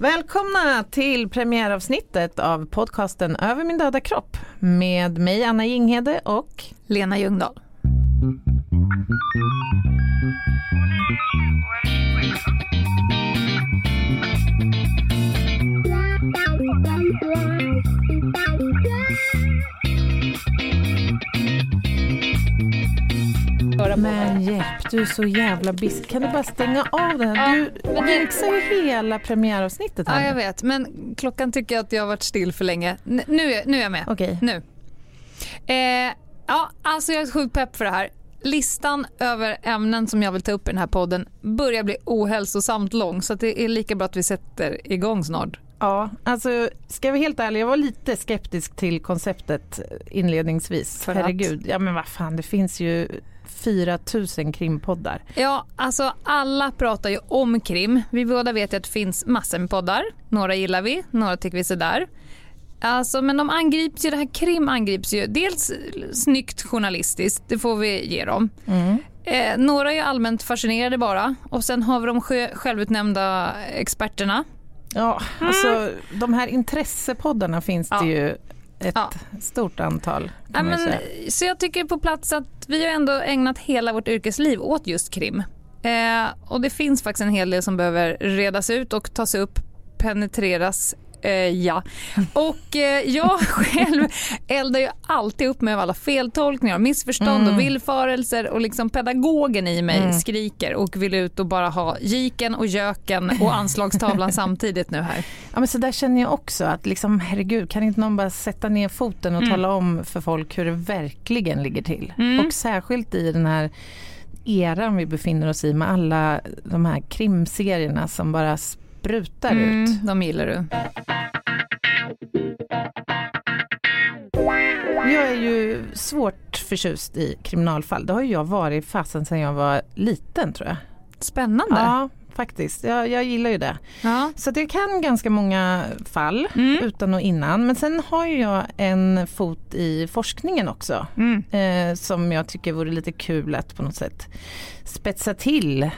Välkomna till premiäravsnittet av podcasten Över min döda kropp med mig Anna Jinghede och Lena Ljungdahl. Men hjälp, du är så jävla busy. Kan du bara stänga av den? här? Du jinxar ju hela premiäravsnittet Ja, här. jag vet, men klockan tycker att jag har varit still för länge. N- nu, är, nu är jag med. Okej. Nu. Eh, ja, alltså jag är sjukt pepp för det här. Listan över ämnen som jag vill ta upp i den här podden börjar bli ohälsosamt lång så att det är lika bra att vi sätter igång snart. Ja, alltså ska jag vara helt ärlig, jag var lite skeptisk till konceptet inledningsvis. För att? Herregud, ja men vad fan det finns ju 4000 krimpoddar. Ja, alltså alla pratar ju om krim. Vi båda vet ju att det finns massor med poddar. Några gillar vi, några tycker vi sådär. Alltså, men de angrips ju, det här krim angrips ju dels snyggt journalistiskt, det får vi ge dem. Eh, några är allmänt fascinerade bara och sen har vi de självutnämnda experterna. Ja, alltså de här intressepoddarna finns Ja. det ju ett Ja. stort antal. Ja, men, så jag tycker på plats att vi har ändå ägnat hela vårt yrkesliv åt just krim. Eh, och det finns faktiskt en hel del som behöver redas ut och tas upp, penetreras. Eh, ja. Och eh, jag själv eldar ju alltid upp mig av alla feltolkningar och missförstånd och villfarelser och liksom pedagogen i mig skriker och vill ut och bara ha giken och göken och anslagstavlan samtidigt nu här. Ja, men så där känner jag också att liksom, herregud, kan inte någon bara sätta ner foten och tala om för folk hur det verkligen ligger till? Och särskilt i den här eran vi befinner oss i med alla de här krimserierna som bara sprutar ut. Mm, de gillar du. Jag är ju svårt förtjust i kriminalfall. Det har ju jag varit fasen sedan jag var liten tror jag. Spännande. Ja, faktiskt. Jag, jag gillar ju det. Ja. Så jag kan ganska många fall Mm. utan och innan. Men sen har ju jag en fot i forskningen också. Mm. Eh, som jag tycker vore lite kul att på något sätt spetsa till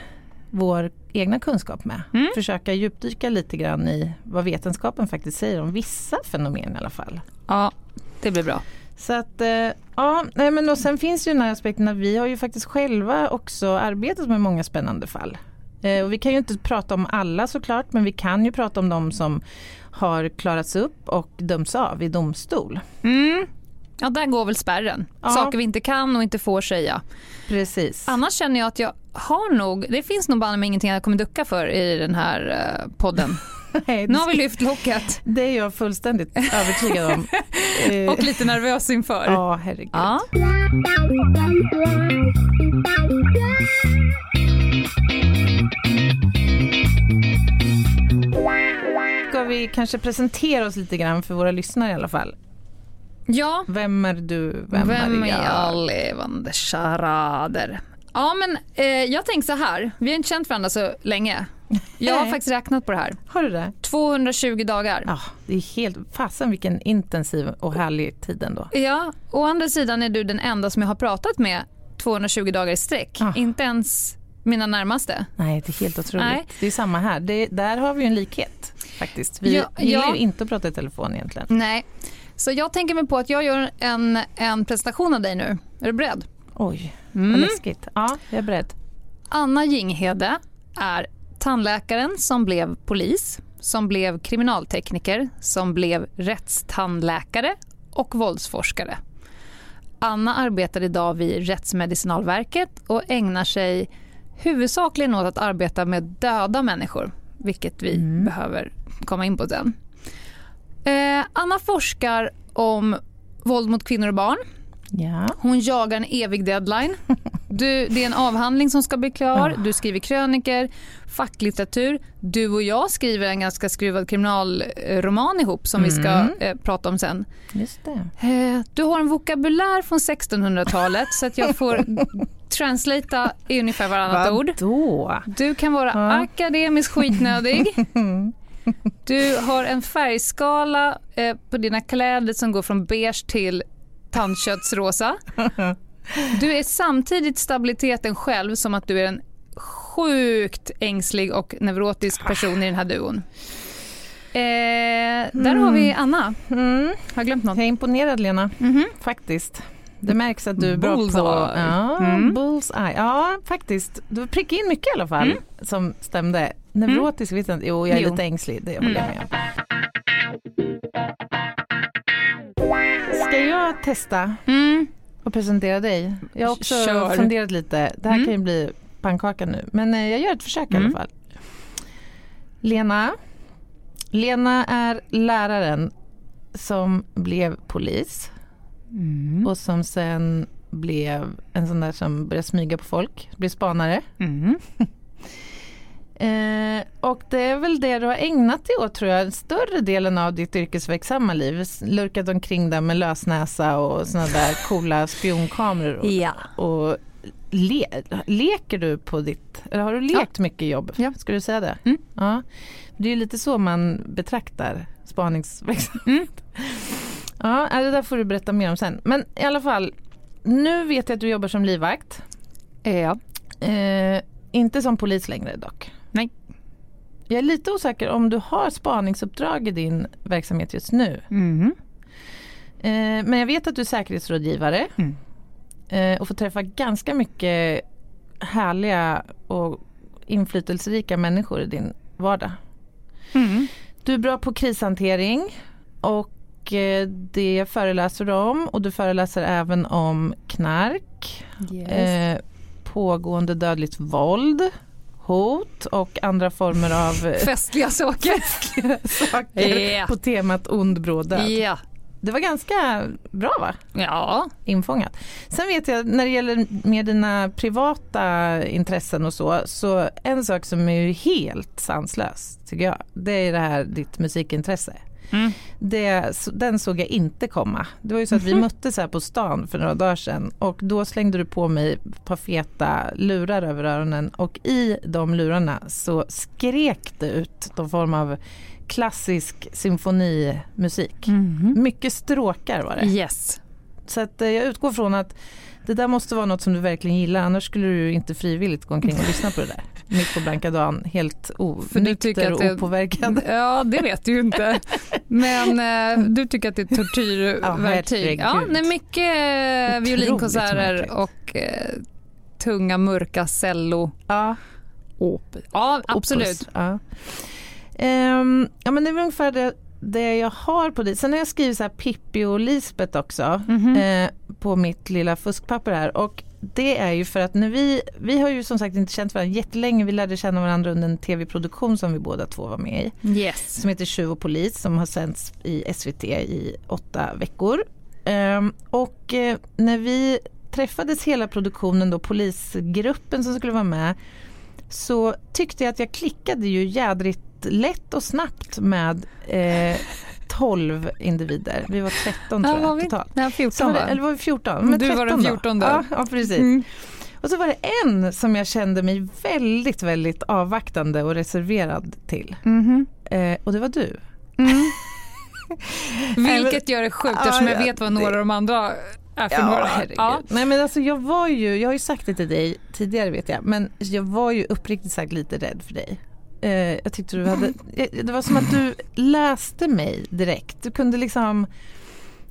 vår egna kunskap med. Mm. Försöka djupdyka lite grann i vad vetenskapen faktiskt säger om vissa fenomen i alla fall. ja, det blir bra. Så att, eh, ja, nej, men och sen finns ju den här aspekten att vi har ju faktiskt själva också arbetat med många spännande fall. Eh, och vi kan ju inte prata om alla såklart, men vi kan ju prata om de som har klarats upp och dömts av i domstol. Mm. Ja, där går väl spärren. Ja. Saker vi inte kan och inte får säga. Precis. Annars känner jag att jag har nog, det finns nog bara med ingenting jag kommer ducka för i den här eh, podden. Nej, Nu har vi lyft locket Det är jag fullständigt övertygad om. Eh, och lite nervös inför. Ja, herregud. Ja. Ska vi kanske presentera oss lite grann för våra lyssnare i alla fall? ja. Vem är du? Vem, Vem är är jag? jag levande charader? Ja men eh, jag tänker så här, vi har inte känt varandra så länge. Jag har faktiskt räknat på det här. Har du det? 220 dagar. Ja, det är helt, fasen vilken intensiv och härlig tid ändå. Ja, å andra sidan är du den enda som jag har pratat med 220 dagar i sträck. Ah. Inte ens mina närmaste. Nej, det är helt otroligt. Nej. Det är samma här. Det, där har vi ju en likhet faktiskt. Vi Ja, gillar ja. ju inte att prata i telefon egentligen. Nej. Så jag tänker mig på att jag gör en, en presentation av dig nu. Är du beredd? Oj, Mm. vad läskigt. Ja, jag är beredd. Anna Jinghede är tandläkaren som blev polis, som blev kriminaltekniker, som blev rättstandläkare och våldsforskare. Anna arbetar idag vid Rättsmedicinalverket och ägnar sig huvudsakligen åt att arbeta med döda människor, vilket vi behöver komma in på sen. Eh, Anna forskar om våld mot kvinnor och barn. Ja. Hon jagar en evig deadline. Du, det är en avhandling som ska bli klar. Du skriver kröniker, facklitteratur. Du och jag skriver en ganska skruvad kriminalroman ihop som vi ska eh, prata om sen. Just det. Eh, du har en vokabulär från 1600-talet så att jag får translata i ungefär varannat ord. Vadå? Du kan vara akademiskt skitnödig. Du har en färgskala eh, på dina kläder som går från beige till tandköttsrosa. Du är samtidigt stabiliteten själv som att du är en sjukt ängslig och neurotisk person i den här duon. Eh, där har vi Anna. Mm. Har jag glömt något? Jag är imponerad Lena, Mhm. faktiskt. Det märks att du är bra på... Bullseye. Ja, Mm. bullseye. Ja, faktiskt. Du prickade in mycket i alla fall som stämde. Neurotisk vet jag inte. Jo, jag är Jo. lite ängslig. Det håller jag med om. Ska jag testa Mm. och presentera dig? Jag har också Kör. funderat lite. Det här Mm. kan ju bli pannkaka nu. Men eh, jag gör ett försök i Mm. alla fall. Lena. Lena är läraren som blev polis Mm. och som sen blev en sån där som började smyga på folk, blev spanare. Mm. Eh, och det är väl det du har ägnat dig åt tror jag, större delen av ditt yrkesverksamma liv. Lurkat omkring där med lösnäsa och såna där coola spionkameror. Och, Ja. och le, leker du på ditt, eller har du lekt mycket jobb? Ja. Ska du säga det? Mm. Ja. Det är ju lite så man betraktar spaningsverksamhet. Mm. Ja, äh, det där får du berätta mer om sen. Men i alla fall, nu vet jag att du jobbar som livvakt. Ja. Eh, inte som polis längre dock. Jag är lite osäker om du har spaningsuppdrag i din verksamhet just nu. Mm. Eh, men jag vet att du är säkerhetsrådgivare Mm. eh, och får träffa ganska mycket härliga och inflytelserika människor i din vardag. Mm. Du är bra på krishantering och eh, det föreläser du om och du föreläser även om knark, Yes. eh, pågående dödligt våld, hot och andra former av eh, Festliga saker. saker Ja. på temat ond bråd död. Ja. Det var ganska bra va? Ja. infångat. Sen vet jag när det gäller med dina privata intressen och så, så en sak som är helt sanslös tycker jag, det är det här ditt musikintresse. Mm. Det, den såg jag inte komma. Det var ju så att vi möttes här på stan för några dagar sedan och då slängde du på mig ett par feta lurar över öronen och i de lurarna så skrek det ut någon form av klassisk symfonimusik. Mhm. Mycket stråkar var det. Yes. Så att eh, jag utgår från att det där måste vara något som du verkligen gillar annars skulle du inte frivilligt gå omkring och lyssna på det där. Mitt på blanka dagen, helt onykter och opåverkad. Ja, det vet du ju inte. Men eh, du tycker att det är tortyrverktyg. Ja, det är mycket eh, violinkonserter och eh, tunga mörka cello. Ja, Op. Ja, absolut. opus, Ja. Ehm, ja men det är väl ungefär det, det jag har på det. Sen har jag skrivit så här Pippi och Lisbeth också Mhm. eh, på mitt lilla fuskpapper här. Och det är ju för att när vi, vi har ju som sagt inte känt varandra jättelänge. Vi lärde känna varandra under en tv-produktion som vi båda två var med i. Yes. som heter Tjuv och polis som har sänds i SVT i åtta veckor. Ehm, och eh, när vi träffades hela produktionen då, polisgruppen som skulle vara med, så tyckte jag att jag klickade ju jädrigt lätt och snabbt med eh, 12 individer. Vi var 13 tror Ja, jag vi, totalt. nej, Så 14 var det, va? eller var vi 14? Men Du var den 13 då. 14:e. Ja, ja, precis. Mm. Och så var det en som jag kände mig väldigt, väldigt avvaktande och reserverad till. Mhm. Eh, och det var du. Mm. Vilket gör det sjukt Ja, eftersom jag ja, vet vad några av de andra Ja, herregud. Ja. Nej men alltså jag var ju, jag har ju sagt det till dig tidigare vet jag, men jag var ju uppriktigt sagt lite rädd för dig. Eh, jag tyckte du hade, eh, det var som att du läste mig direkt. Du kunde liksom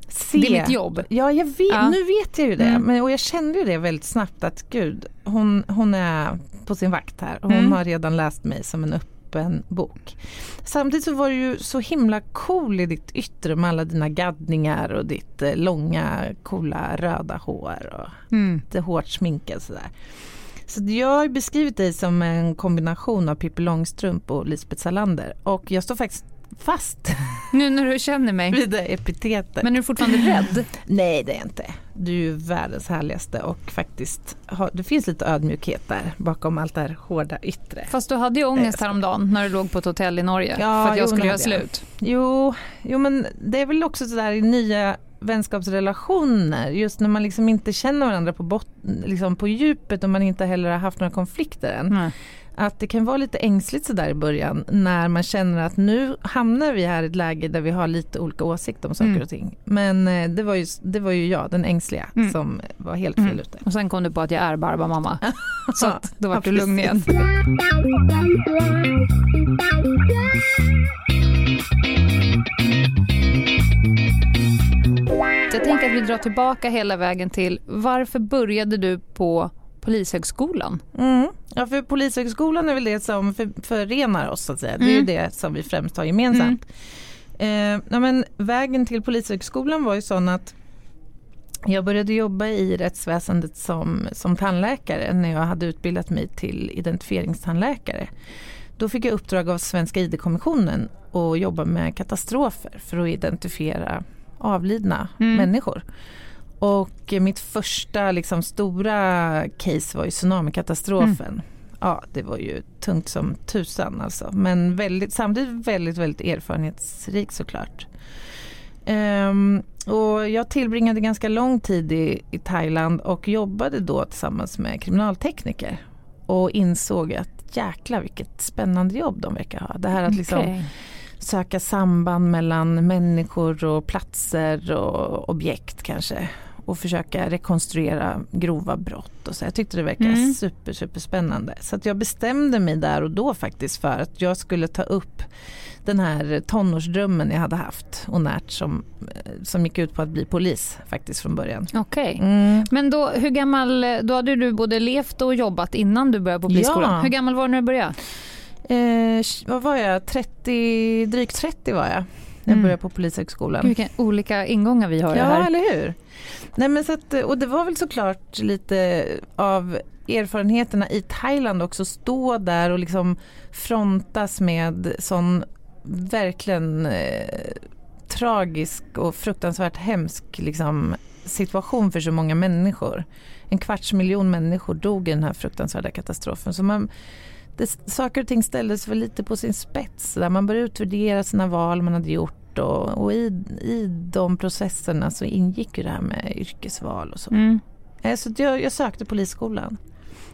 se. Det är mitt jobb. Ja, jag vet, Ja. nu vet jag ju det. Mm. Men, och jag kände ju det väldigt snabbt att gud, hon, hon är på sin vakt här. Hon Mm. har redan läst mig som en öppen bok. Samtidigt så var du ju så himla cool i ditt yttre med alla dina gaddningar och ditt eh, långa coola röda hår och Mm. lite hårt sminkad sådär. Så jag har beskrivit dig som en kombination av Pippi Långstrump och Lisbeth Salander och jag står faktiskt fast Nu när du känner mig. vid det epitetet. Men är du fortfarande rädd? Nej det är jag inte. Du är världens härligaste och faktiskt det finns lite ödmjukhet där bakom allt det här hårda yttre. Fast du hade ju ångest häromdagen när du låg på ett hotell i Norge Ja, för att jag jo, skulle göra slut. Jo, jo men det är väl också sådär i nya vänskapsrelationer just när man liksom inte känner varandra på, bot- liksom på djupet och man inte heller har haft några konflikter än. Nej att det kan vara lite ängsligt sådär i början när man känner att nu hamnar vi här i ett läge där vi har lite olika åsikter om saker mm. och ting. Men eh, det var, ju, det var ju jag, den ängsliga, mm. som var helt fel mm. ute. Och sen kom du på att jag är Barba mamma. Så att då vart du lugn igen. Jag tänker att vi drar tillbaka hela vägen till varför började du på Polishögskolan? Mm. Ja, för Polishögskolan är väl det som för, förenar oss så att säga. Det är ju mm. det som vi främst har gemensamt. Mm. Eh, ja, men vägen till Polishögskolan var ju sån att jag började jobba i rättsväsendet som, som tandläkare när jag hade utbildat mig till identifieringstandläkare. Då fick jag uppdrag av Svenska ID-kommissionen att jobba med katastrofer för att identifiera avlidna mm. människor. Och mitt första liksom, stora case var ju tsunamikatastrofen. Mm. Ja, det var ju tungt som tusan alltså. Men väldigt, samtidigt väldigt, väldigt erfarenhetsrikt såklart. Um, och jag tillbringade ganska lång tid i, i Thailand och jobbade då tillsammans med kriminaltekniker. Och insåg att jäkla vilket spännande jobb de verkar ha. Det här att liksom okay. söka samband mellan människor och platser och objekt kanske och försöka rekonstruera grova brott. Och så. Jag tyckte det verkade mm. super, super spännande. Så att jag bestämde mig där och då faktiskt för att jag skulle ta upp den här tonårsdrömmen jag hade haft och närt som, som gick ut på att bli polis faktiskt från början. Okej, okay. mm. men då, hur gammal, då hade du både levt och jobbat innan du började på polisskolan. Ja. Hur gammal var du när du började? Eh, vad var jag, 30, drygt 30 var jag när jag mm. började på Polishögskolan. Vilka olika ingångar vi har ja, här. Ja, eller hur. Nej, men så att, och det var väl såklart lite av erfarenheterna i Thailand också, stå där och liksom frontas med sån verkligen eh, tragisk och fruktansvärt hemsk liksom, situation för så många människor. En kvarts miljon människor dog i den här fruktansvärda katastrofen. Så man, det, saker och ting ställdes för lite på sin spets. Där man började utvärdera sina val man hade gjort och, och i, i de processerna så ingick ju det här med yrkesval och så. Mm. Eh, så jag, jag sökte polisskolan.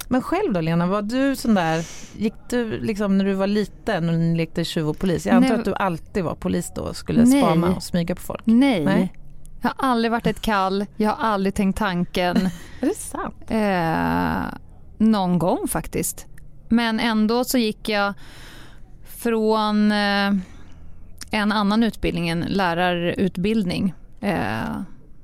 Men själv då Lena, var du sån där, gick du liksom när du var liten och ni lekte tjuv och polis? Jag antar Nej. att du alltid var polis då och skulle Nej. spana och smyga på folk? Nej. Nej. Jag har aldrig varit ett kall, jag har aldrig tänkt tanken. är det sant? Eh, någon gång faktiskt. Men ändå så gick jag från eh, en annan utbildning, en lärarutbildning. Eh,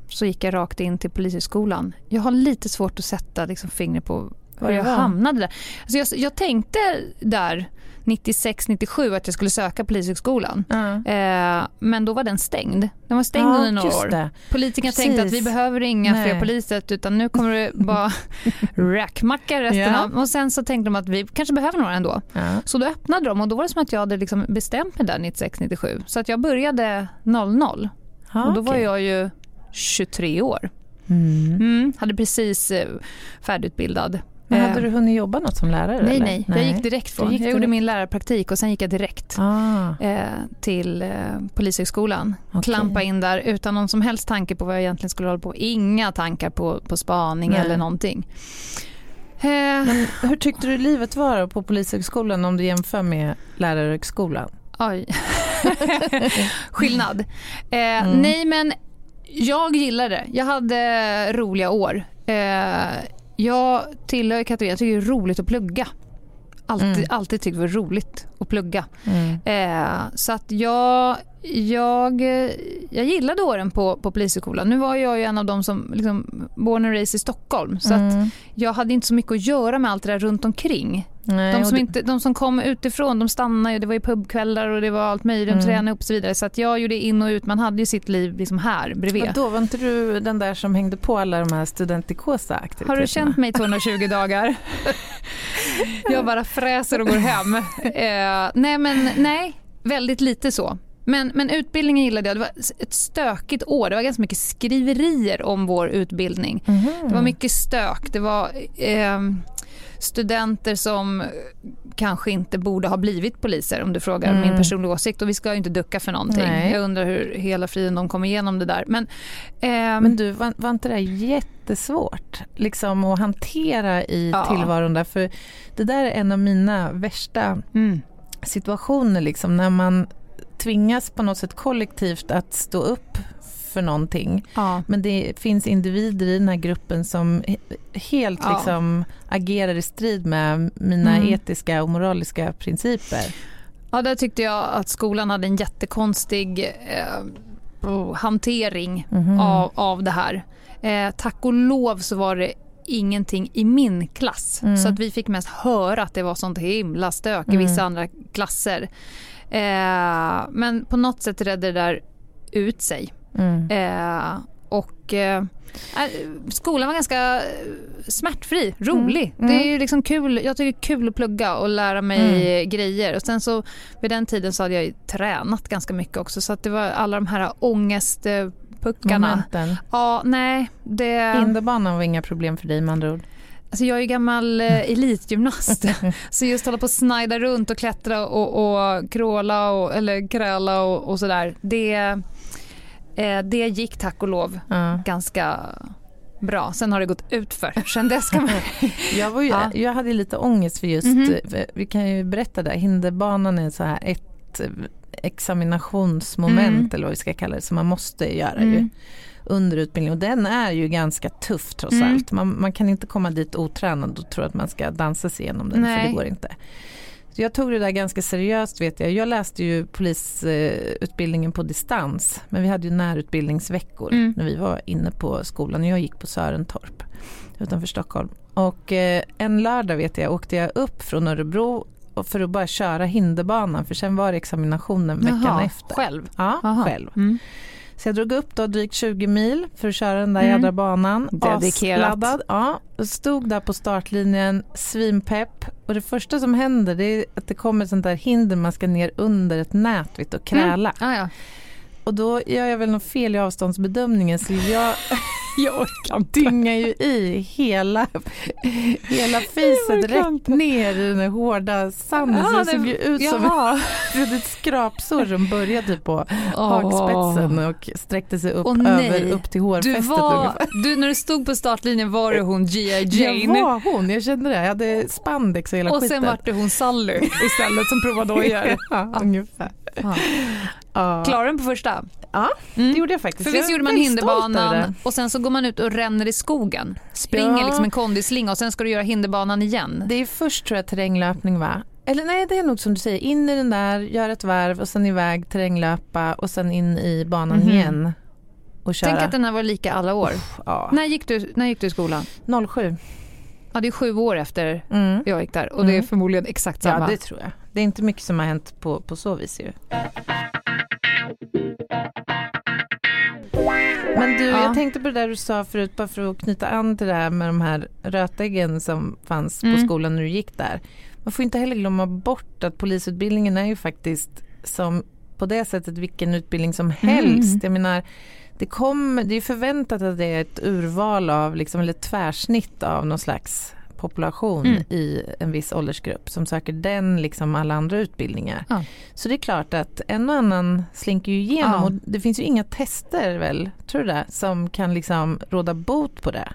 så gick jag rakt in till Polishögskolan. Jag har lite svårt att sätta liksom, fingret på var jag hamnade där. Alltså jag, jag tänkte där 96-97 att jag skulle söka Polishögskolan. Mm. Eh, men då var den stängd. Den var stängd ja, under några år. Politikerna Precis. tänkte att vi behöver inga Nej. fler poliser utan nu kommer det bara räkmacka resten ja. av... Och sen så tänkte de att vi kanske behöver några ändå. Ja. Så då öppnade de och då var det som att jag hade liksom bestämt mig där 96-97. Så att jag började 00. Ah, och då var jag ju 23 år. Mm. Mm, hade precis eh, färdigutbildad men hade eh. du hunnit jobba något som lärare? Nej, nej. Jag gick direkt från. Jag gjorde min lärarpraktik och sen gick jag direkt ah. eh, till eh, Polishögskolan. Okay. Klampa in där utan någon som helst tanke på vad jag egentligen skulle hålla på Inga tankar på, på spaning nej. eller någonting. Eh. Men hur tyckte du livet var på Polishögskolan om du jämför med lärarhögskolan? Oj. Skillnad. Eh, mm. Nej men jag gillade det. Jag hade roliga år. Eh, jag tillhör kategorin, jag tycker det är roligt att plugga. Alltid, mm. alltid tyckt det var roligt att plugga. Mm. Eh, så att jag, jag, jag gillade åren på, på Polishögskolan. Nu var jag ju en av dem som liksom, born and raised i Stockholm. Så mm. att jag hade inte så mycket att göra med allt det där runt omkring. Nej, de, som inte, de som kom utifrån de stannade ju. Det var ju pubkvällar och det var allt möjligt. De mm. tränade ihop och så vidare. Så att jag gjorde in och ut. Man hade ju sitt liv liksom här bredvid. Och då var inte du den där som hängde på alla de här studentikosa aktiviteterna? Har du känt mig 220 dagar? jag bara fräser och går hem. Eh, nej men nej, väldigt lite så. Men, men utbildningen gillade jag. Det var ett stökigt år. Det var ganska mycket skriverier om vår utbildning. Mm. Det var mycket stök. Det var eh, studenter som kanske inte borde ha blivit poliser om du frågar mm. min personliga åsikt. Och vi ska ju inte ducka för någonting. Nej. Jag undrar hur hela friden de kommer igenom det där. Men, eh, Men du, var, var inte det jättesvårt liksom, att hantera i ja. tillvaron där? För det där är en av mina värsta mm. situationer liksom, när man tvingas på något sätt kollektivt att stå upp för någonting. Ja. Men det finns individer i den här gruppen som helt ja. liksom agerar i strid med mina mm. etiska och moraliska principer. Ja, där tyckte jag att skolan hade en jättekonstig eh, oh, hantering mm. av, av det här. Eh, tack och lov så var det ingenting i min klass. Mm. Så att vi fick mest höra att det var sånt himla stök i vissa mm. andra klasser. Eh, men på något sätt redde det där ut sig. Mm. Eh, och eh, skolan var ganska smärtfri, rolig. Mm. Det är liksom kul, jag tycker det är kul att plugga och lära mig mm. grejer. Och sen så vid den tiden så hade jag tränat ganska mycket också så att det var alla de här. Momenten. Ja, nej. Det... Hinderbanan var inga problem för dig med andra ord? Alltså jag är gammal eh, elitgymnast så just hålla på och snajda runt och klättra och, och kråla och, eller kräla och, och sådär. Det, eh, det gick tack och lov mm. ganska bra. Sen har det gått ut för. Sen dess kan man... jag, var ju, ja. jag hade lite ångest för just, mm -hmm. vi kan ju berätta det, hinderbanan är så här ett examinationsmoment mm. eller vad vi ska kalla det som man måste göra mm. ju under utbildningen och den är ju ganska tuff trots mm. allt. Man, man, kan inte komma dit otränad och tro att man ska dansa sig igenom den Nej. för det går inte. Så jag tog det där ganska seriöst vet jag. Jag läste ju polisutbildningen på distans men vi hade ju närutbildningsveckor mm. när vi var inne på skolan. Jag gick på Sörentorp utanför Stockholm. Och eh, en lördag vet jag åkte jag upp från Örebro för att bara köra hinderbanan för sen var det examinationen veckan Jaha, efter. Själv? Ja, Aha. själv. Mm. Så jag drog upp då drygt 20 mil för att köra den där mm. jädra banan. Dedikerat. Ja, stod där på startlinjen, svinpepp. Och det första som händer det är att det kommer ett sånt där hinder man ska ner under ett nät och kräla. Mm. Ah, ja. Och då gör jag väl något fel i avståndsbedömningen så jag, jag orkar dyngar ju i hela, hela fiset rätt ner i den hårda sanden. så det såg ju ut som ett skrapsår som började på oh. hakspetsen och sträckte sig upp, oh, över, upp till hårfästet. Du var, du, när du stod på startlinjen var det hon G.I. Jane? Jag var hon, jag kände det. Jag hade spandex och hela och skiten. Och sen var det hon Sally istället som provade dojor. ja, ungefär. Ja. Ja. Klarade den på första? Ja, mm. det gjorde jag faktiskt. För visst gjorde man hinderbanan och sen så går man ut och ränner i skogen. Springer ja. liksom en kondislinga och sen ska du göra hinderbanan igen. Det är först tror jag terränglöpning va? Eller nej, det är nog som du säger. In i den där, gör ett varv och sen iväg, terränglöpa och sen in i banan mm. igen. Och köra. Tänk att den här var lika alla år. ja. när, gick du, när gick du i skolan? 07. Ja, det är sju år efter mm. jag gick där och det är mm. förmodligen exakt samma. Ja, det tror jag. Det är inte mycket som har hänt på, på så vis ju. Men du, ja. jag tänkte på det där du sa förut, bara för att knyta an till det här med de här rötäggen som fanns mm. på skolan när du gick där. Man får inte heller glömma bort att polisutbildningen är ju faktiskt som på det sättet vilken utbildning som helst. Mm. Jag menar, det, kom, det är förväntat att det är ett urval av, liksom, eller ett tvärsnitt av någon slags population mm. i en viss åldersgrupp som söker den liksom alla andra utbildningar. Ja. Så det är klart att en och annan slinker ju igenom ja. och det finns ju inga tester väl, tror du det, som kan liksom råda bot på det.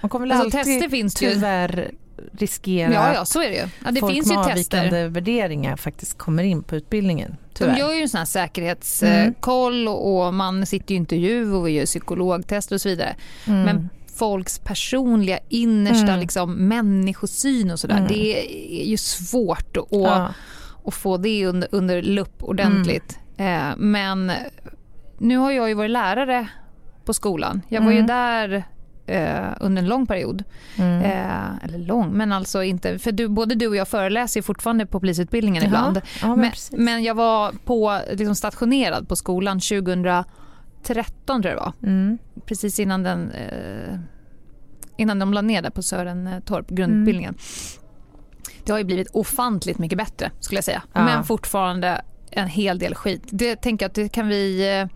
Man kommer väl alltså, alltid tester finns tyvärr riskera ja, ja, så är det ju. Ja, det folk finns med ju avvikande tester. värderingar faktiskt kommer in på utbildningen. Tyvärr. De gör ju en sån här säkerhetskoll mm. och man sitter i intervju och gör psykologtest och så vidare. Mm. Men folks personliga innersta mm. liksom, människosyn och sådär. Mm. Det är ju svårt att, ja. att få det under, under lupp ordentligt. Mm. Eh, men nu har jag ju varit lärare på skolan. Jag var ju mm. där eh, under en lång period. Mm. Eh, eller lång, men alltså inte... För du, både du och jag föreläser fortfarande på polisutbildningen ibland. Ja, men, men, jag var på, liksom stationerad på skolan 2000 13 tror jag det var. Mm. Precis innan den eh, innan de la ner där på Sörentorp, grundutbildningen. Mm. Det har ju blivit ofantligt mycket bättre skulle jag säga. Ja. Men fortfarande en hel del skit. Det tänker jag att det kan vi eh,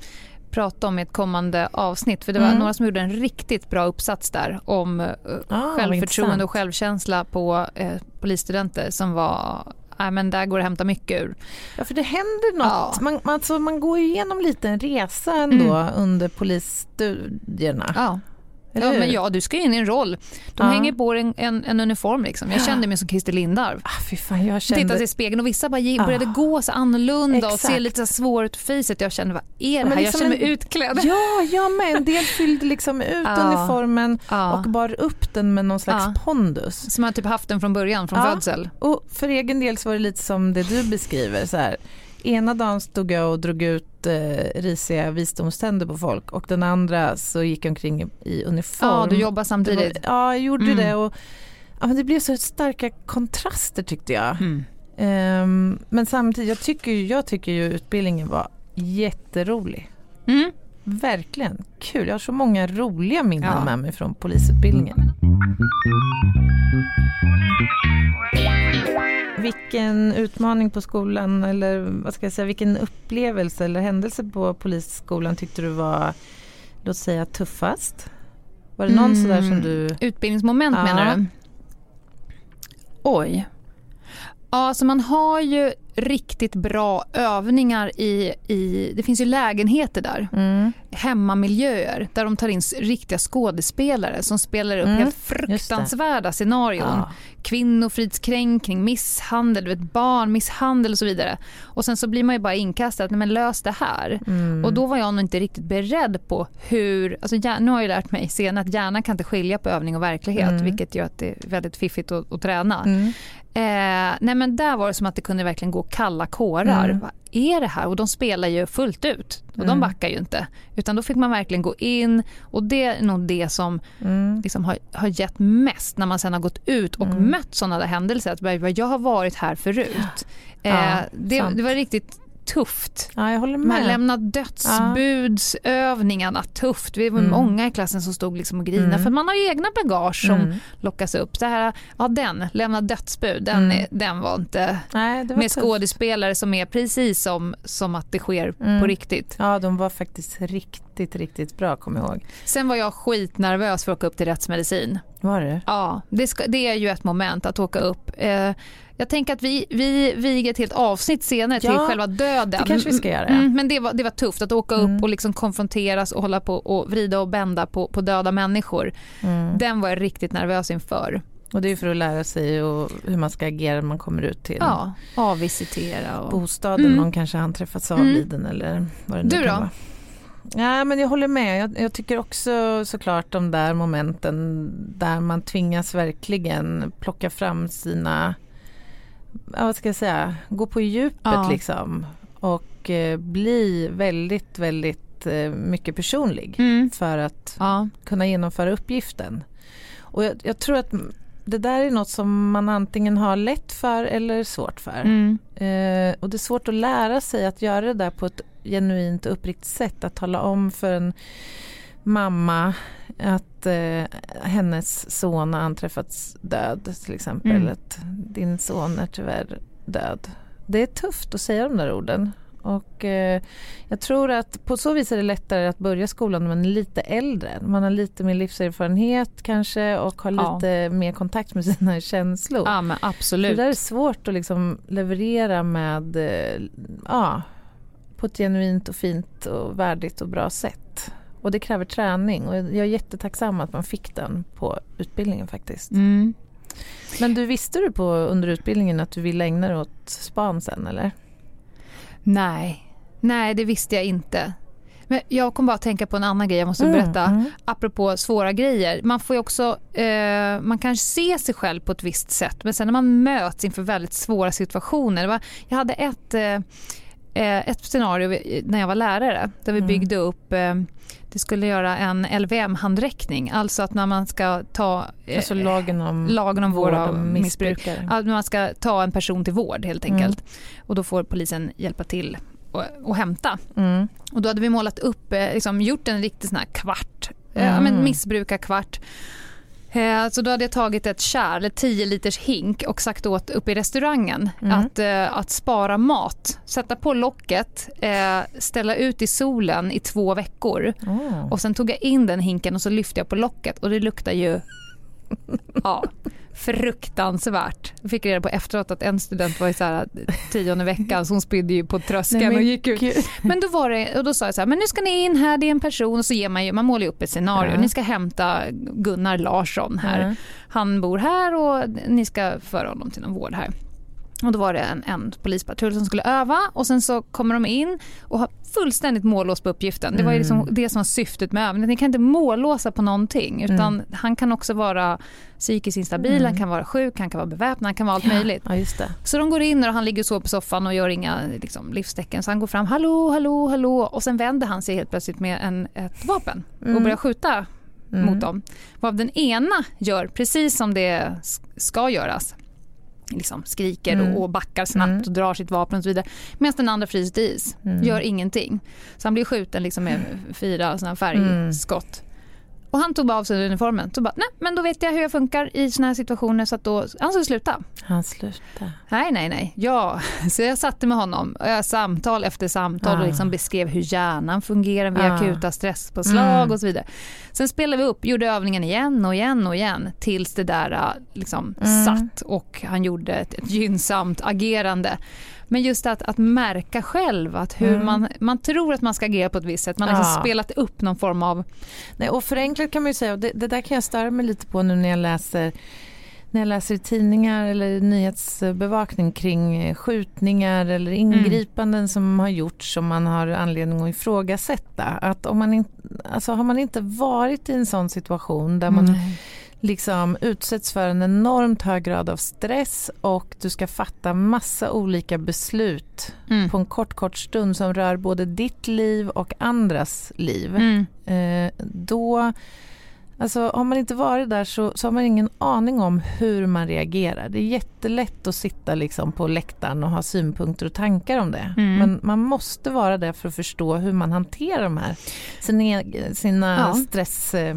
prata om i ett kommande avsnitt. För det var mm. några som gjorde en riktigt bra uppsats där om ah, självförtroende och självkänsla på eh, polisstudenter som var Nej, men där går det att hämta mycket ur. Ja, för det händer något. Ja. Man, alltså, man går igenom lite en resa ändå mm. under polisstudierna. Ja. Ja, men ja, du ska in i en roll. De ja. hänger på en, en, en, uniform. Liksom. Jag kände mig som Christer Lindarw. Ah, fan, jag kände... Tittade i spegeln och vissa bara gick, började ah. gå så annorlunda Exakt. och se lite svår ut facet. Jag kände, vad är det här? Liksom jag kände mig en... utklädd. Ja, jag med. En del fyllde liksom ut ja. uniformen och bar upp den med någon slags pondus. Som man typ haft den från början, från födsel. Och för egen del så var det lite som det du beskriver. Så här ena dagen stod jag och drog ut eh, risiga visdomständer på folk och den andra så gick jag omkring i, uniform. Ja, du jobbar samtidigt. Var, ja, jag gjorde mm. det och ja, men det blev så starka kontraster tyckte jag. Mm. Um, men samtidigt, jag tycker, jag tycker ju utbildningen var jätterolig. Mm. Verkligen kul. Jag har så många roliga minnen ja. med mig från polisutbildningen. Vilken utmaning på skolan eller vad ska jag säga, vilken upplevelse eller händelse på polisskolan tyckte du var, låt säga tuffast? Var det någon mm. sådär som du... Utbildningsmoment ja. menar du? Oj. Ja, alltså man har ju riktigt bra övningar i, i det finns ju lägenheter där. Mm. Hemmamiljöer där de tar in riktiga skådespelare som spelar upp mm. helt fruktansvärda scenarion. Ja. Kvinnofridskränkning, misshandel, vet, barnmisshandel och så vidare. Och sen så blir man ju bara inkastad, men lös det här. Mm. Och då var jag nog inte riktigt beredd på hur, alltså nu har jag lärt mig senare att hjärnan kan inte skilja på övning och verklighet, mm. vilket gör att det är väldigt fiffigt att, att träna. Mm. Eh, nej men där var det som att det kunde verkligen gå kalla kårar. Mm. Vad är det här? Och de spelar ju fullt ut och mm. de backar ju inte. Utan då fick man verkligen gå in och det är nog det som mm. liksom har, har gett mest när man sen har gått ut och mm. mött sådana där händelser. Att jag har varit här förut. Ja, eh, det, det, var riktigt tufft. Ja, jag håller med. Man lämna dödsbudsövningarna, tufft. Vi var mm. många i klassen som stod liksom och grinade mm. för man har ju egna bagage som mm. lockas upp. Det här, ja, den, lämna dödsbud, den, mm. den var inte Nej, var med tufft. skådespelare som är precis som, som att det sker på mm. riktigt. Ja, de var faktiskt riktigt, riktigt bra, kommer jag ihåg. Sen var jag skitnervös för att åka upp till rättsmedicin. Var det? Ja, det, ska, det är ju ett moment att åka upp. Eh, jag tänker att vi, vi viger ett helt avsnitt senare till själva döden. Det kanske vi ska göra. Mm, men det var, det var tufft att åka upp mm. och liksom konfronteras och hålla på och vrida och bända på, på döda människor. Mm. Den var jag riktigt nervös inför. Och det är för att lära sig och hur man ska agera när man kommer ut till ja, avvisitera och... bostaden. Mm. Någon kanske han träffats mm. avliden eller vad det nu du kan då? vara. Ja, men jag håller med. Jag, jag, tycker också såklart de där momenten där man tvingas verkligen plocka fram sina ja, vad ska jag säga, gå på djupet ja. liksom. Och eh, bli väldigt, väldigt eh, mycket personlig mm. för att ja. kunna genomföra uppgiften. Och jag, jag, tror att det där är något som man antingen har lätt för eller svårt för. Mm. Eh, och det är svårt att lära sig att göra det där på ett genuint och uppriktigt sätt. Att tala om för en mamma att eh, hennes son har anträffats död till exempel. Mm. Att din son är tyvärr död. Det är tufft att säga de där orden. Och eh, jag tror att på så vis är det lättare att börja skolan när man är lite äldre. Man har lite mer livserfarenhet kanske och har ja. lite mer kontakt med sina känslor. Ja men absolut. Det är svårt att liksom leverera med, eh, ja, på ett genuint och fint och värdigt och bra sätt. Och det kräver träning och jag är jättetacksam att man fick den på utbildningen faktiskt. Mm. Men du visste du på under utbildningen att du ville ägna dig åt span sen eller? Nej, nej det visste jag inte. Men jag kom bara att tänka på en annan grej jag måste mm, berätta. Mm. Apropå svåra grejer. Man får också, eh, man kan se sig själv på ett visst sätt men sen när man möts inför väldigt svåra situationer. Var, jag hade ett, eh, eh ett scenario när jag var lärare där vi mm. byggde upp eh, det skulle göra en LVM-handräckning, alltså att när man ska ta eh, alltså lagen om, lagen om vård av missbruk, att man ska ta en person till vård helt mm. enkelt. Mm. Och då får polisen hjälpa till och, och hämta. Mm. Och då hade vi målat upp, eh, liksom, gjort en riktig sån här kvart, mm. ja, men missbrukarkvart Eh, så då hade jag tagit ett kärl, eller 10 liters hink och sagt åt uppe i restaurangen mm. att, eh, att spara mat. Sätta på locket, eh, ställa ut i solen i två veckor. Mm. Och sen tog jag in den hinken och så lyfte jag på locket och det luktar ju ja, fruktansvärt. Jag fick reda på efteråt att en student var i så här tionde veckan så hon spydde ju på tröskeln och gick ut. Men då var det, och då sa jag så här, men nu ska ni in här, det är en person och så ger man ju, man målar ju upp ett scenario. Ja. Ni ska hämta Gunnar Larsson här. Ja. Han bor här och ni ska föra honom till någon vård här. Och då var det en, en polispatrull som skulle öva och sen så kommer de in och har fullständigt mållås på uppgiften. Det var ju liksom det som var syftet med övningen. Ni kan inte mållåsa på någonting utan mm. han kan också vara psykiskt instabil, mm. han kan vara sjuk, han kan vara beväpnad, han kan vara allt ja, möjligt. Ja. Så de går in och han ligger så på soffan och gör inga liksom, livstecken. Så han går fram, hallå, hallå, hallå och sen vänder han sig helt plötsligt med en, ett vapen och mm. börjar skjuta mm. mot dem. Vad den ena gör precis som det ska göras liksom skriker mm. och backar snabbt mm. och drar sitt vapen och så vidare. Medan den andra fryser till is, mm. gör ingenting. Så han blir skjuten liksom med fyra såna färgskott. Och han tog bara av sig uniformen. Så bara, nej men då vet jag hur jag funkar i såna här situationer så att då, han skulle sluta. Han slutade? Nej, nej, nej. Ja, så jag satte med honom och jag samtal efter samtal ah. och liksom beskrev hur hjärnan fungerar vid ah. akuta stresspåslag mm. och så vidare. Sen spelade vi upp, gjorde övningen igen och igen och igen tills det där liksom mm. satt och han gjorde ett, ett gynnsamt agerande. Men just att, att märka själv att hur mm. man, man tror att man ska agera på ett visst sätt. Man har liksom ja. spelat upp någon form av... Nej, och förenklat kan man ju säga, och det, det där kan jag störa mig lite på nu när jag läser när jag läser tidningar eller nyhetsbevakning kring skjutningar eller mm. ingripanden mm. som har gjorts som man har anledning att ifrågasätta. Att om man in, alltså har man inte varit i en sån situation där man mm liksom utsätts för en enormt hög grad av stress och du ska fatta massa olika beslut mm. på en kort, kort stund som rör både ditt liv och andras liv. Mm. Eh, då, alltså har man inte varit där så, så har man ingen aning om hur man reagerar. Det är jättelätt att sitta liksom på läktaren och ha synpunkter och tankar om det. Mm. Men man måste vara där för att förstå hur man hanterar de här sina, sina ja. stress eh,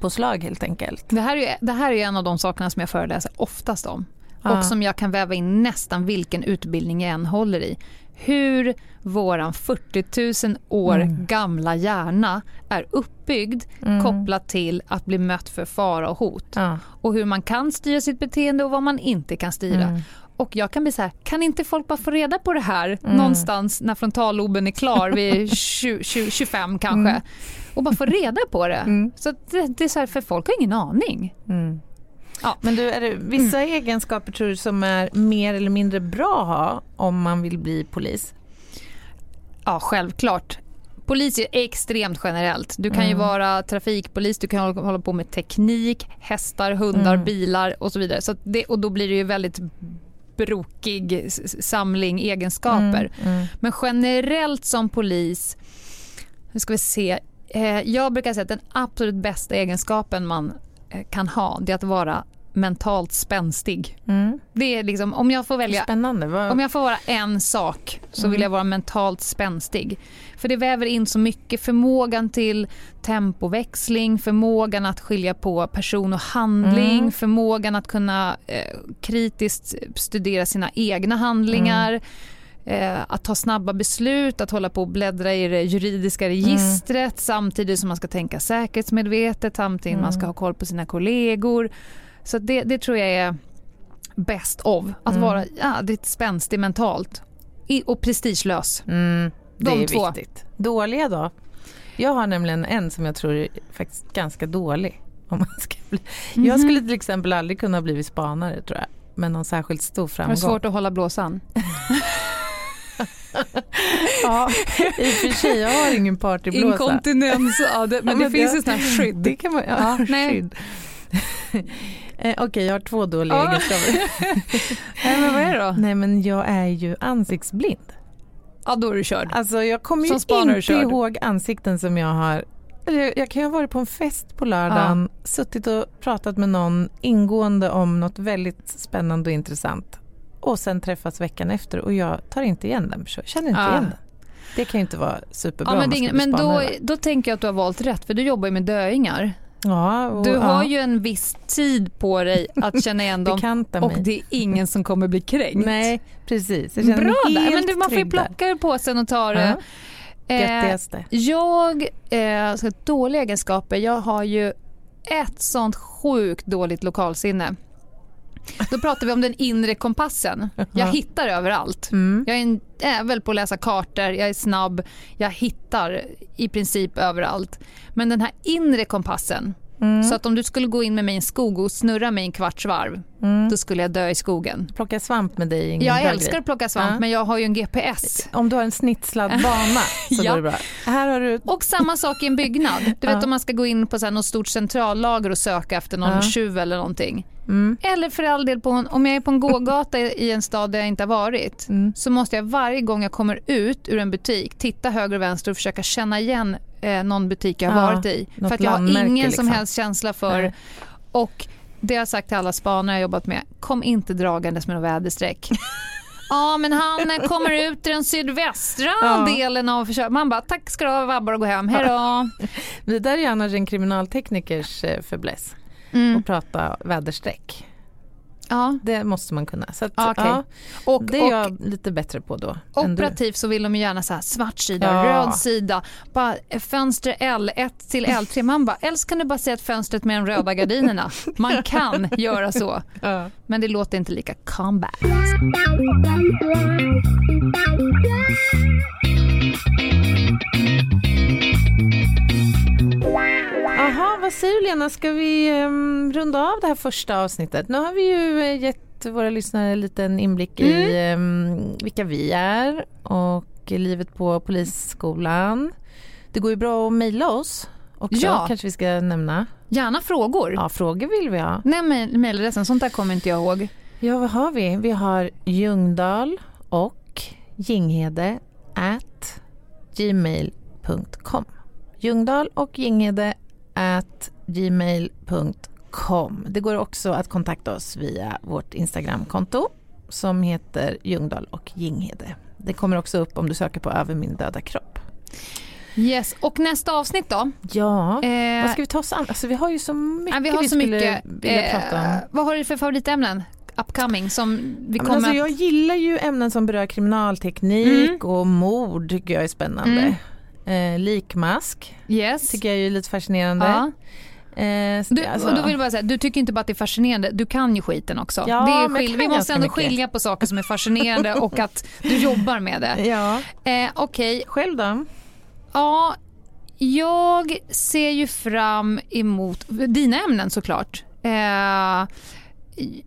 påslag helt enkelt. Det här, är, det här är en av de sakerna som jag föreläser oftast om. Ja. Och som jag kan väva in nästan vilken utbildning jag än håller i. Hur våran 40 000 år mm. gamla hjärna är uppbyggd mm. kopplat till att bli mött för fara och hot. Ja. Och hur man kan styra sitt beteende och vad man inte kan styra. Mm. Och jag kan bli så här, kan inte folk bara få reda på det här mm. någonstans när frontalloben är klar vid 20, 20, 25 kanske mm. Och bara få reda på det. Mm. Så det, det, är så här, för folk har ingen aning. Mm. Ja. Men du, är det vissa mm. egenskaper tror du som är mer eller mindre bra att ha om man vill bli polis? Ja, självklart. Polis är extremt generellt. Du kan mm. ju vara trafikpolis, du kan hålla på med teknik, hästar, hundar, mm. bilar och så vidare. Så det, och då blir det ju väldigt brokig samling egenskaper. Mm, mm. Men generellt som polis, nu ska vi se, jag brukar säga att den absolut bästa egenskapen man eh, kan ha det är att vara mentalt spänstig. Mm. Det är liksom, om jag får välja, Spännande. om jag får vara en sak så vill mm. jag vara mentalt spänstig. För det väver in så mycket, förmågan till tempoväxling, förmågan att skilja på person och handling, mm. förmågan att kunna eh, kritiskt studera sina egna handlingar. Eh, att ta snabba beslut, att hålla på och bläddra i det juridiska registret mm. samtidigt som man ska tänka säkerhetsmedvetet, samtidigt mm. man ska ha koll på sina kollegor. Så det, det tror jag är best of. Att mm. vara ja, lite spänstig mentalt och prestigelös. Mm, det De är två. viktigt. Dåliga då? Jag har nämligen en som jag tror är faktiskt ganska dålig. Om man ska bli. Mm -hmm. Jag skulle till exempel aldrig kunna bli spanare tror jag. Med någon särskilt stor framgång. Har du svårt att hålla blåsan? ja, i och för sig, jag har ingen partyblåsa. Inkontinens, ja, det, men det finns ju sådana skydd. Det kan man, ja, ja skydd. Eh, Okej, okay, jag har två dåliga ja. egenskaper. Nej, men vad är det då? Nej, men jag är ju ansiktsblind. Ja, då är du körd. Alltså, jag kommer ju inte ihåg ansikten som jag har jag kan ju ha varit på en fest på lördagen, ja. suttit och pratat med någon ingående om något väldigt spännande och intressant och sen träffas veckan efter och jag tar inte igen den personen, känner inte ja. igen den. Det kan ju inte vara superbra. Ja, men, det, men då, då tänker jag att du har valt rätt för du jobbar ju med döingar. Ja, och, du har ja. ju en viss tid på dig att känna igen dem och det är ingen som kommer bli kränkt. Nej, precis. Jag Bra där. Men du, man får ju plocka ur påsen och ta det. Ja. Eh, jag, eh, dåliga egenskaper, jag har ju ett sånt sjukt dåligt lokalsinne. Då pratar vi om den inre kompassen. Jag hittar överallt. Mm. Jag är en ävel på att läsa kartor, jag är snabb, jag hittar i princip överallt. Men den här inre kompassen, Mm. Så att om du skulle gå in med mig i en skog och snurra mig en kvarts varv, mm. då skulle jag dö i skogen. Plocka svamp med dig ingen Jag älskar att plocka svamp, ja. men jag har ju en GPS. Om du har en snitslad bana så ja. går det bra. Här har du... Och samma sak i en byggnad. Du vet ja. om man ska gå in på så här något stort centrallager och söka efter någon ja. tjuv eller någonting. Mm. Eller för all del, på en, om jag är på en gågata i en stad där jag inte har varit mm. så måste jag varje gång jag kommer ut ur en butik titta höger och vänster och försöka känna igen eh, någon butik jag har ja, varit i. För att jag har ingen liksom. som helst känsla för... Nej. Och det har jag sagt till alla spanare jag jobbat med, kom inte dragandes med något väderstreck. Ja, men han kommer ut i den sydvästra ja. delen av försöket. Man bara, tack ska du ha vabbar och gå hem, hej då. det där är annars en kriminalteknikers eh, fäbless, mm. att prata väderstreck. Ja. Det måste man kunna. Så att, okay. ja, och, det är och, jag lite bättre på då. Operativt så vill de gärna så här svart sida, ja. röd sida, bara fönster L1 till L3. Man bara, eller kan du bara säga att fönstret med de röda gardinerna. Man kan göra så. Ja. Men det låter inte lika combat. Vad säger du Lena, ska vi um, runda av det här första avsnittet? Nu har vi ju uh, gett våra lyssnare en liten inblick mm. i um, vilka vi är och livet på polisskolan. Det går ju bra att mejla oss också, ja. kanske vi ska nämna. Gärna frågor. Ja, frågor vill vi ha. Nej, mejladressen, sånt där kommer inte jag ihåg. Ja, vad har vi? Vi har Ljungdahl och Ginghede at gmail.com. Ljungdahl och Ginghede at gmail.com. Det går också att kontakta oss via vårt Instagramkonto som heter Ljungdahl och Ginghede. Det kommer också upp om du söker på Över min döda kropp. Yes, och nästa avsnitt då? Ja, eh, vad ska vi ta oss an? Alltså, vi har ju så mycket vi, har vi så mycket, vilja eh, prata om. Vad har du för favoritämnen? upcoming som vi kommer alltså, Jag gillar ju ämnen som berör kriminalteknik mm. och mord tycker jag är spännande. Mm. Eh, likmask yes. tycker jag är lite fascinerande. Ja. Eh, du, alltså. då vill jag bara säga, du tycker inte bara att det är fascinerande, du kan ju skiten också. Ja, det är skil- vi måste ändå mycket. skilja på saker som är fascinerande och att du jobbar med det. Ja. Eh, okay. Själv då? Ja, jag ser ju fram emot dina ämnen såklart. Eh,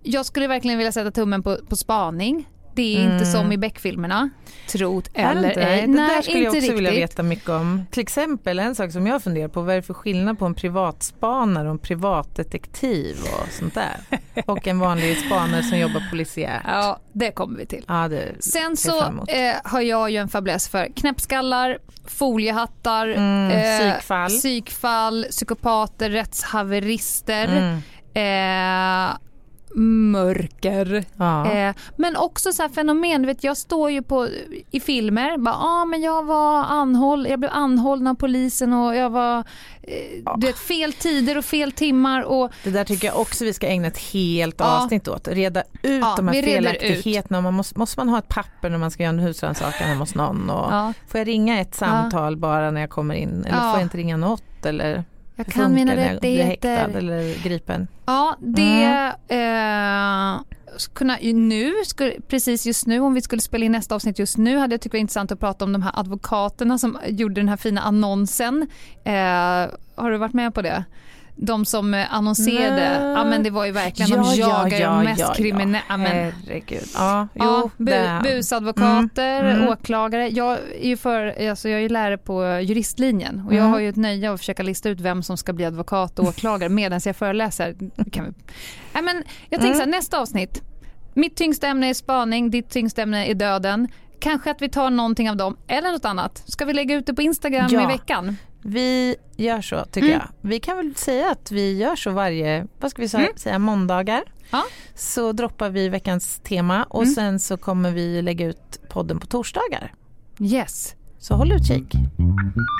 jag skulle verkligen vilja sätta tummen på, på spaning. Det är mm. inte som i Beck-filmerna. Trot eller ej. Det Nej, där skulle jag också riktigt. vilja veta mycket om. Till exempel en sak som jag funderar på, vad är det för skillnad på en privatspanare och en privatdetektiv och sånt där? och en vanlig spanare som jobbar polisiärt. Ja, det kommer vi till. Ja, Sen så eh, har jag ju en fäbless för knäppskallar, foliehattar, mm, eh, psykfall. psykfall, psykopater, rättshaverister. Mm. Eh, mörker. Ja. Eh, men också så fenomen, vet, jag står ju på, i filmer, bara, ah, men jag var anhåll, jag blev anhållen av polisen och jag var eh, ja. du vet, fel tider och fel timmar. Och... Det där tycker jag också vi ska ägna ett helt ja. avsnitt åt. Reda ut ja, de här felaktigheterna. Man måste, måste man ha ett papper när man ska göra en husrannsakan hemma hos någon? Och Får jag ringa ett samtal bara när jag kommer in? Eller får jag inte ringa något? Eller? Jag kan mina rättigheter. eller gripen. Ja, det... Mm. Eh, kunna, nu, precis just nu, om vi skulle spela in nästa avsnitt just nu hade jag tyckt det var intressant att prata om de här advokaterna som gjorde den här fina annonsen. Eh, har du varit med på det? De som eh, annonserade, ja men det var ju verkligen, ja, de jagar ja, ja, mest ja, kriminella. Ja, herregud. Ja, ja, bu, busadvokater, mm. Mm. åklagare. Jag är ju för, alltså jag är lärare på juristlinjen och mm. jag har ju ett nöje att försöka lista ut vem som ska bli advokat och åklagare medan jag föreläser. Kan vi... ja, men jag tänker mm. så här, nästa avsnitt. Mitt tyngsta ämne är spaning, ditt tyngsta ämne är döden. Kanske att vi tar någonting av dem eller något annat. Ska vi lägga ut det på Instagram i veckan? Vi gör så tycker mm. jag. Vi kan väl säga att vi gör så varje, vad ska vi säga, mm. säga måndagar. Ja. Så droppar vi veckans tema och mm. sen så kommer vi lägga ut podden på torsdagar. Yes. Så håll utkik.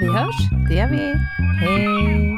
Vi hörs. Det gör vi. Hej.